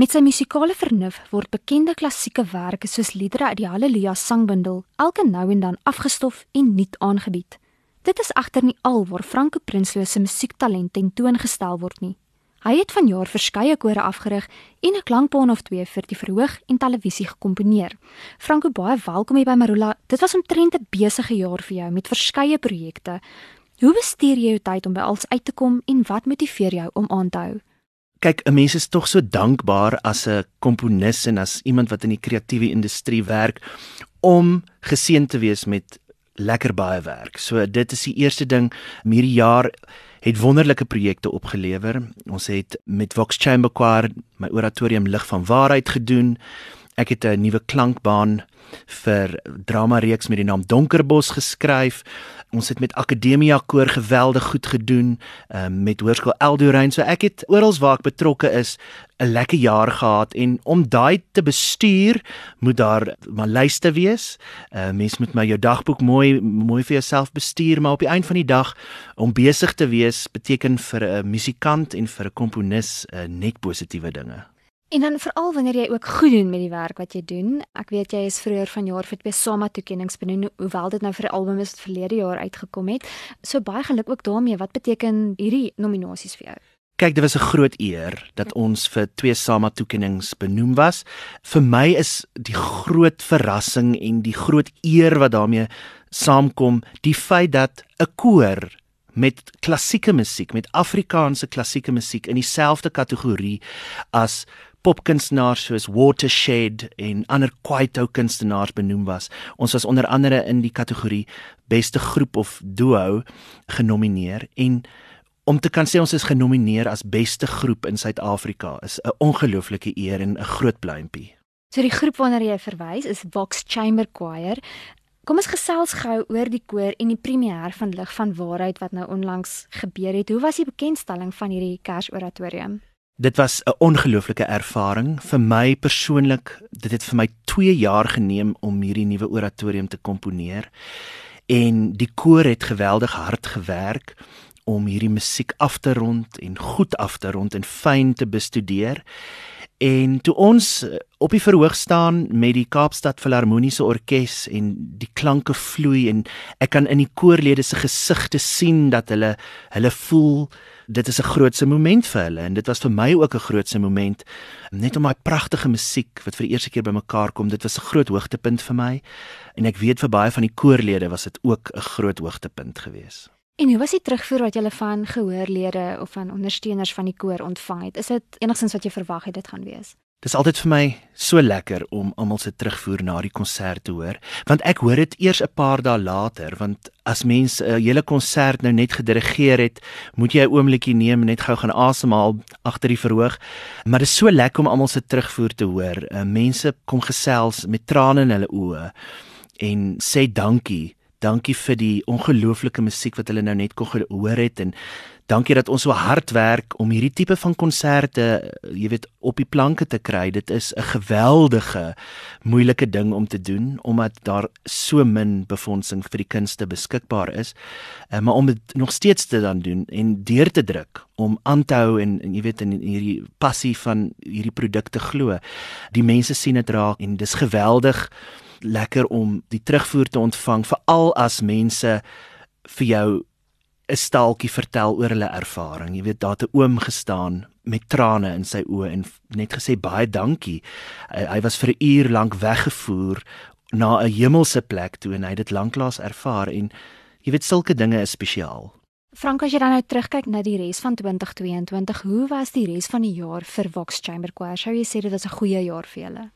Met sy musikale vernuf word bekende klassieke werke soos liedere uit die Halleluja sangbundel elke nou en dan afgestof en nuut aangebied. Dit is egter nie al waar Franco Prinsloo se musiektalent tentoongestel word nie. Hy het vanjaar verskeie kore afgerig en 'n klankbaan of twee vir die verhoog en televisie gekomponeer. Franco, baie welkom hier by Marula. Dit was omtrent 'n besige jaar vir jou met verskeie projekte. Hoe bestuur jy jou tyd om by alles uit te kom en wat motiveer jou om aan te hou? Kyk, 'n mens is tog so dankbaar as 'n komponis en as iemand wat in die kreatiewe industrie werk om geseën te wees met lekker baie werk. So dit is die eerste ding hierdie jaar het wonderlike projekte opgelewer. Ons het met Vox Chamber Choir my oratorium lig van waarheid gedoen. Ek het 'n nuwe klankbaan vir drama reeks met die naam Donkerbos geskryf. Ons het met Akademia Koor geweldig goed gedoen, um, met Hoërskool Eldorein. So ek het oral waar ek betrokke is 'n lekker jaar gehad en om daai te bestuur, moet daar maar lyste wees. Uh mens moet maar jou dagboek mooi mooi vir jouself bestuur, maar op die einde van die dag om besig te wees beteken vir 'n musikant en vir 'n komponis uh, net positiewe dinge. En dan veral wanneer jy ook goed doen met die werk wat jy doen. Ek weet jy is vroeër vanjaar vir twee SAMA toekenninge benoem, hoewel dit nou vir die album is wat verlede jaar uitgekom het. So baie geluk ook daarmee. Wat beteken hierdie nominasies vir jou? Kyk, dit was 'n groot eer dat ons vir twee SAMA toekenninge benoem was. Vir my is die groot verrassing en die groot eer wat daarmee saamkom, die feit dat 'n koor met klassieke musiek, met Afrikaanse klassieke musiek in dieselfde kategorie as popkunstenaars soos Watershed en ander kwaito kunstenaars benoem was. Ons was onder andere in die kategorie beste groep of duo genomineer en om te kan sê ons is genomineer as beste groep in Suid-Afrika is 'n ongelooflike eer en 'n groot blympie. So die groep waarna jy verwys is Vox Chamber Choir. Kom ons gesels gou oor die koor en die premier van lig van waarheid wat nou onlangs gebeur het. Hoe was die bekendstelling van hierdie Kersoratorium? Dit was 'n ongelooflike ervaring vir my persoonlik. Dit het vir my 2 jaar geneem om hierdie nuwe oratorium te komponeer. En die koor het geweldig hard gewerk om hierdie musiek af te rond en goed af te rond en fyn te bestudeer. En toe ons eh, op die verhoog staan met die Kaapstad Filharmoniese Orkees en die klanke vloei en ek kan in die koorlede se gesigte sien dat hulle hulle voel dit is 'n grootse moment vir hulle en dit was vir my ook 'n grootse moment net om daai pragtige musiek wat vir die eerste keer bymekaar kom dit was 'n groot hoogtepunt vir my en ek weet vir baie van die koorlede was dit ook 'n groot hoogtepunt geweest. En hoe was die terugvoer wat jy van gehoorlede of van ondersteuners van die koor ontvang het? Is dit enigstens wat jy verwag het dit gaan wees? Dis altyd vir my so lekker om almal se terugvoer na die konsert te hoor, want ek hoor dit eers 'n paar dae later, want as mense 'n hele konsert nou net gedirigeer het, moet jy 'n oombliekie neem en net gou gaan asemhaal agter die verhoog. Maar dit is so lekker om almal se terugvoer te hoor. Uh, mense kom gesels met trane in hulle oë en sê dankie. Dankie vir die ongelooflike musiek wat hulle nou net kon hoor het en Dankie dat ons so hard werk om hierdie tipe van konserte, jy weet, op die planke te kry. Dit is 'n geweldige moeilike ding om te doen omdat daar so min befondsing vir die kunste beskikbaar is. Uh, maar om dit nog steeds te dan doen en deur te druk om aan te hou en, en jy weet in hierdie passie van hierdie produkte glo. Die mense sien dit raak en dis geweldig lekker om die terugvoer te ontvang veral as mense vir jou 'n staaltjie vertel oor hulle ervaring. Jy weet, daar het 'n oom gestaan met trane in sy oë en net gesê baie dankie. Hy, hy was vir 'n uur lank weggevoer na 'n hemelse plek toe en hy het dit lanklaas ervaar en jy weet sulke dinge is spesiaal. Frank, as jy dan nou terugkyk na die res van 2022, hoe was die res van die jaar vir Vox Chamber Choir? Sou jy sê dit was 'n goeie jaar vir julle?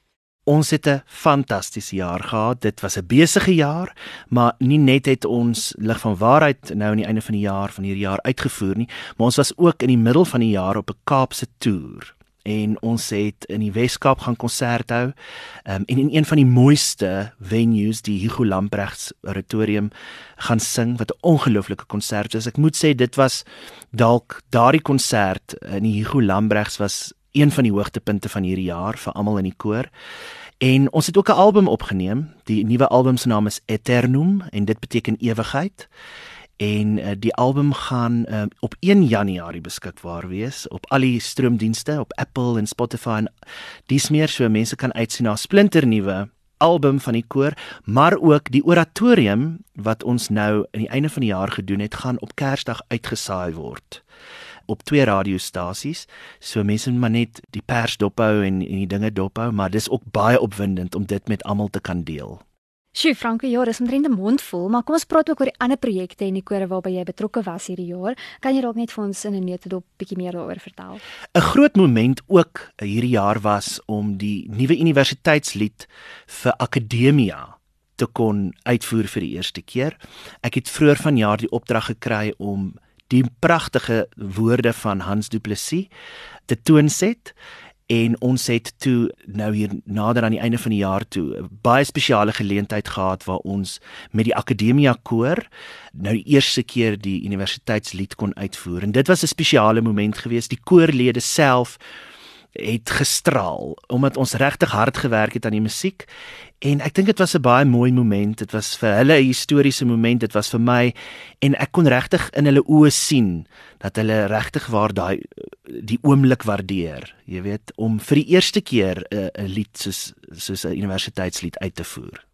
Ons het 'n fantastiese jaar gehad. Dit was 'n besige jaar, maar nie net het ons lig van waarheid nou aan die einde van die jaar van hierdie jaar uitgevoer nie, maar ons was ook in die middel van die jaar op 'n Kaapse toer en ons het in die Wes-Kaap gaan konsert hou. Um, en in een van die mooiste venues, die Hugo Lamprechts Auditorium, gaan sing wat 'n ongelooflike konsert is. Ek moet sê dit was dalk daardie konsert in die Hugo Lamprechts was een van die hoogtepunte van hierdie jaar vir almal in die koor. En ons het ook 'n album opgeneem. Die nuwe album se naam is Eternum en dit beteken ewigheid. en uh, die album gaan uh, op 1 Januarie beskikbaar wees op al die stroomdienste op Apple en Spotify dis meer so mense kan uitsien na splinternuwe album van die koor, maar ook die oratorium wat ons nou aan die einde van die jaar gedoen het, gaan op Kersdag uitgesaai word op twee radiostasies. So mense moet maar net die pers dophou en en die dinge dophou, maar dis ook baie opwindend om dit met almal te kan deel. Sjoe, Franke, ja, dis omtrent 'n mond vol, maar kom ons praat ook oor die ander projekte en die kore waarby jy betrokke was hierdie jaar. Kan jy dalk net vir ons in 'n neutedop bietjie meer daaroor vertel? 'n Groot moment ook hierdie jaar was om die nuwe universiteitslied vir Akademia te kon uitvoer vir die eerste keer. Ek het vroeër vanjaar die opdrag gekry om die pragtige woorde van Hans Du Plessis te toonset en ons het toe nou hier nader aan die einde van die jaar toe 'n baie spesiale geleentheid gehad waar ons met die Akademia koor nou die eerste keer die universiteitslied kon uitvoer. En dit was 'n spesiale moment geweest. Die koorlede self het gestraal omdat ons regtig hard gewerk het aan die musiek en ek dink dit was 'n baie mooi moment dit was vir hulle 'n historiese moment dit was vir my en ek kon regtig in hulle oë sien dat hulle regtig waar daai die oomblik waardeer jy weet om vir die eerste keer 'n lied soos soos 'n universiteitslied uit te voer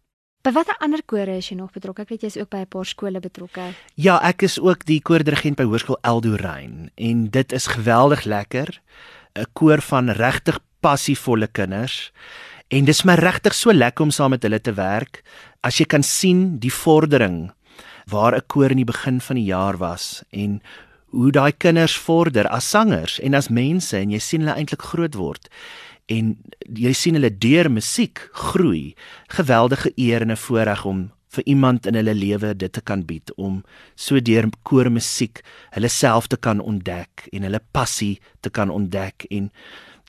By watter ander kore is jy nog betrokke? Ek weet jy is ook by 'n paar skole betrokke. Ja, ek is ook die koordirigent by Hoërskool Eldorein en dit is geweldig lekker. 'n koor van regtig passievolle kinders. En dis my regtig so lekker om saam met hulle te werk. As jy kan sien die vordering waar 'n koor in die begin van die jaar was en hoe daai kinders vorder as sangers en as mense en jy sien hulle eintlik groot word en jy sien hulle deur musiek groei geweldige eer en 'n voorreg om vir iemand in hulle lewe dit te kan bied om so deur koormusiek hulle self te kan ontdek en hulle passie te kan ontdek en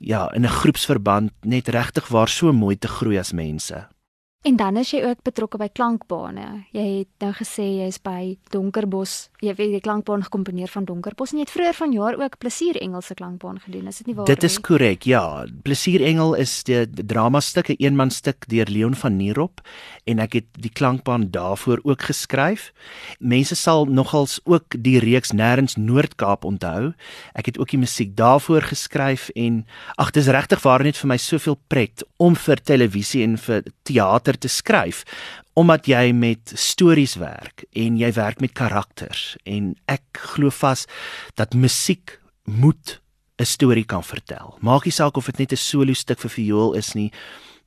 ja in 'n groepsverband net regtig waar so mooi te groei as mense. En dan is jy ook betrokke by klankbane. Jy het nou gesê jy is by Donkerbos. Jy weet die klankbaan gekomponeer van Donkerbos en jy het vroeër vanjaar ook Plesier Engelse klankbaan gedoen. Is dit nie waar nie? Dit is korrek. Ja, Plesier Engel is die drama stuk, 'n eenman stuk deur Leon van Nierop en ek het die klankbaan daarvoor ook geskryf. Mense sal nogals ook die reeks Nêrens Noord-Kaap onthou. Ek het ook die musiek daarvoor geskryf en ag, dis regtig waar net vir my soveel pret om vir televisie en vir teater te skryf omdat jy met stories werk en jy werk met karakters en ek glo vas dat musiek moet 'n storie kan vertel. Maak nie saak of dit net 'n solo stuk vir viool is nie.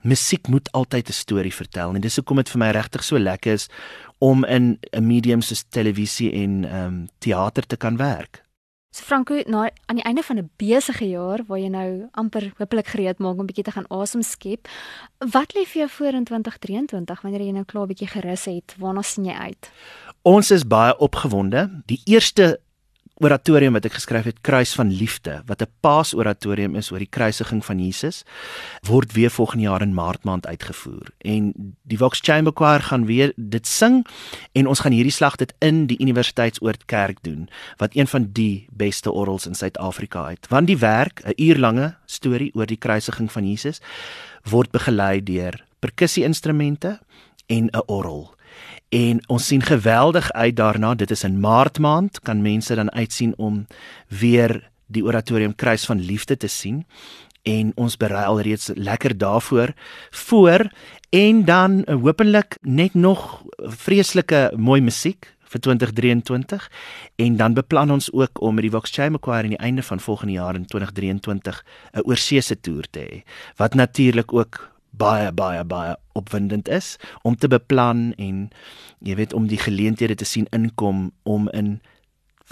Musiek moet altyd 'n storie vertel en dis hoekom dit vir my regtig so lekker is om in 'n medium soos televisie en ehm um, teater te kan werk. So Franco, na aan die einde van 'n besige jaar waar jy nou amper hopelik gereed maak om bietjie te gaan asem skep, wat lê vir jou voor in 2023 wanneer jy nou klaar bietjie gerus het? Waarna sien jy uit? Ons is baie opgewonde. Die eerste oratorium wat ek geskryf het Kruis van Liefde wat 'n paasoratorium is oor die kruisiging van Jesus word weer volgende jaar in Maart maand uitgevoer. En die Vox Chamber Choir gaan weer dit sing en ons gaan hierdie slag dit in die Universiteitsoord Kerk doen wat een van die beste orgels in Suid-Afrika het. Want die werk 'n uurlange storie oor die kruisiging van Jesus word begelei deur perkussie-instrumente en 'n orgel en ons sien geweldig uit daarna dit is in maart maand kan mense dan uitsien om weer die oratorium kruis van liefde te sien. En ons berei alreeds lekker daarvoor voor en dan uh, hopelik net nog vreeslike mooi musiek vir 2023 en dan beplan ons ook om met die Vox Chamber Choir aan die einde van volgende jaar in 2023 'n oorseese toer te hê. Wat natuurlik ook baie baie baie opwindend is om te beplan en jy weet om die geleenthede te sien inkom om in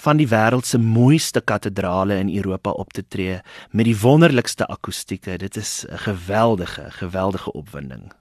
van die wêreld se mooiste katedrale in Europa op te tree met die wonderlikste akoestieke. Dit is 'n geweldige geweldige opwinding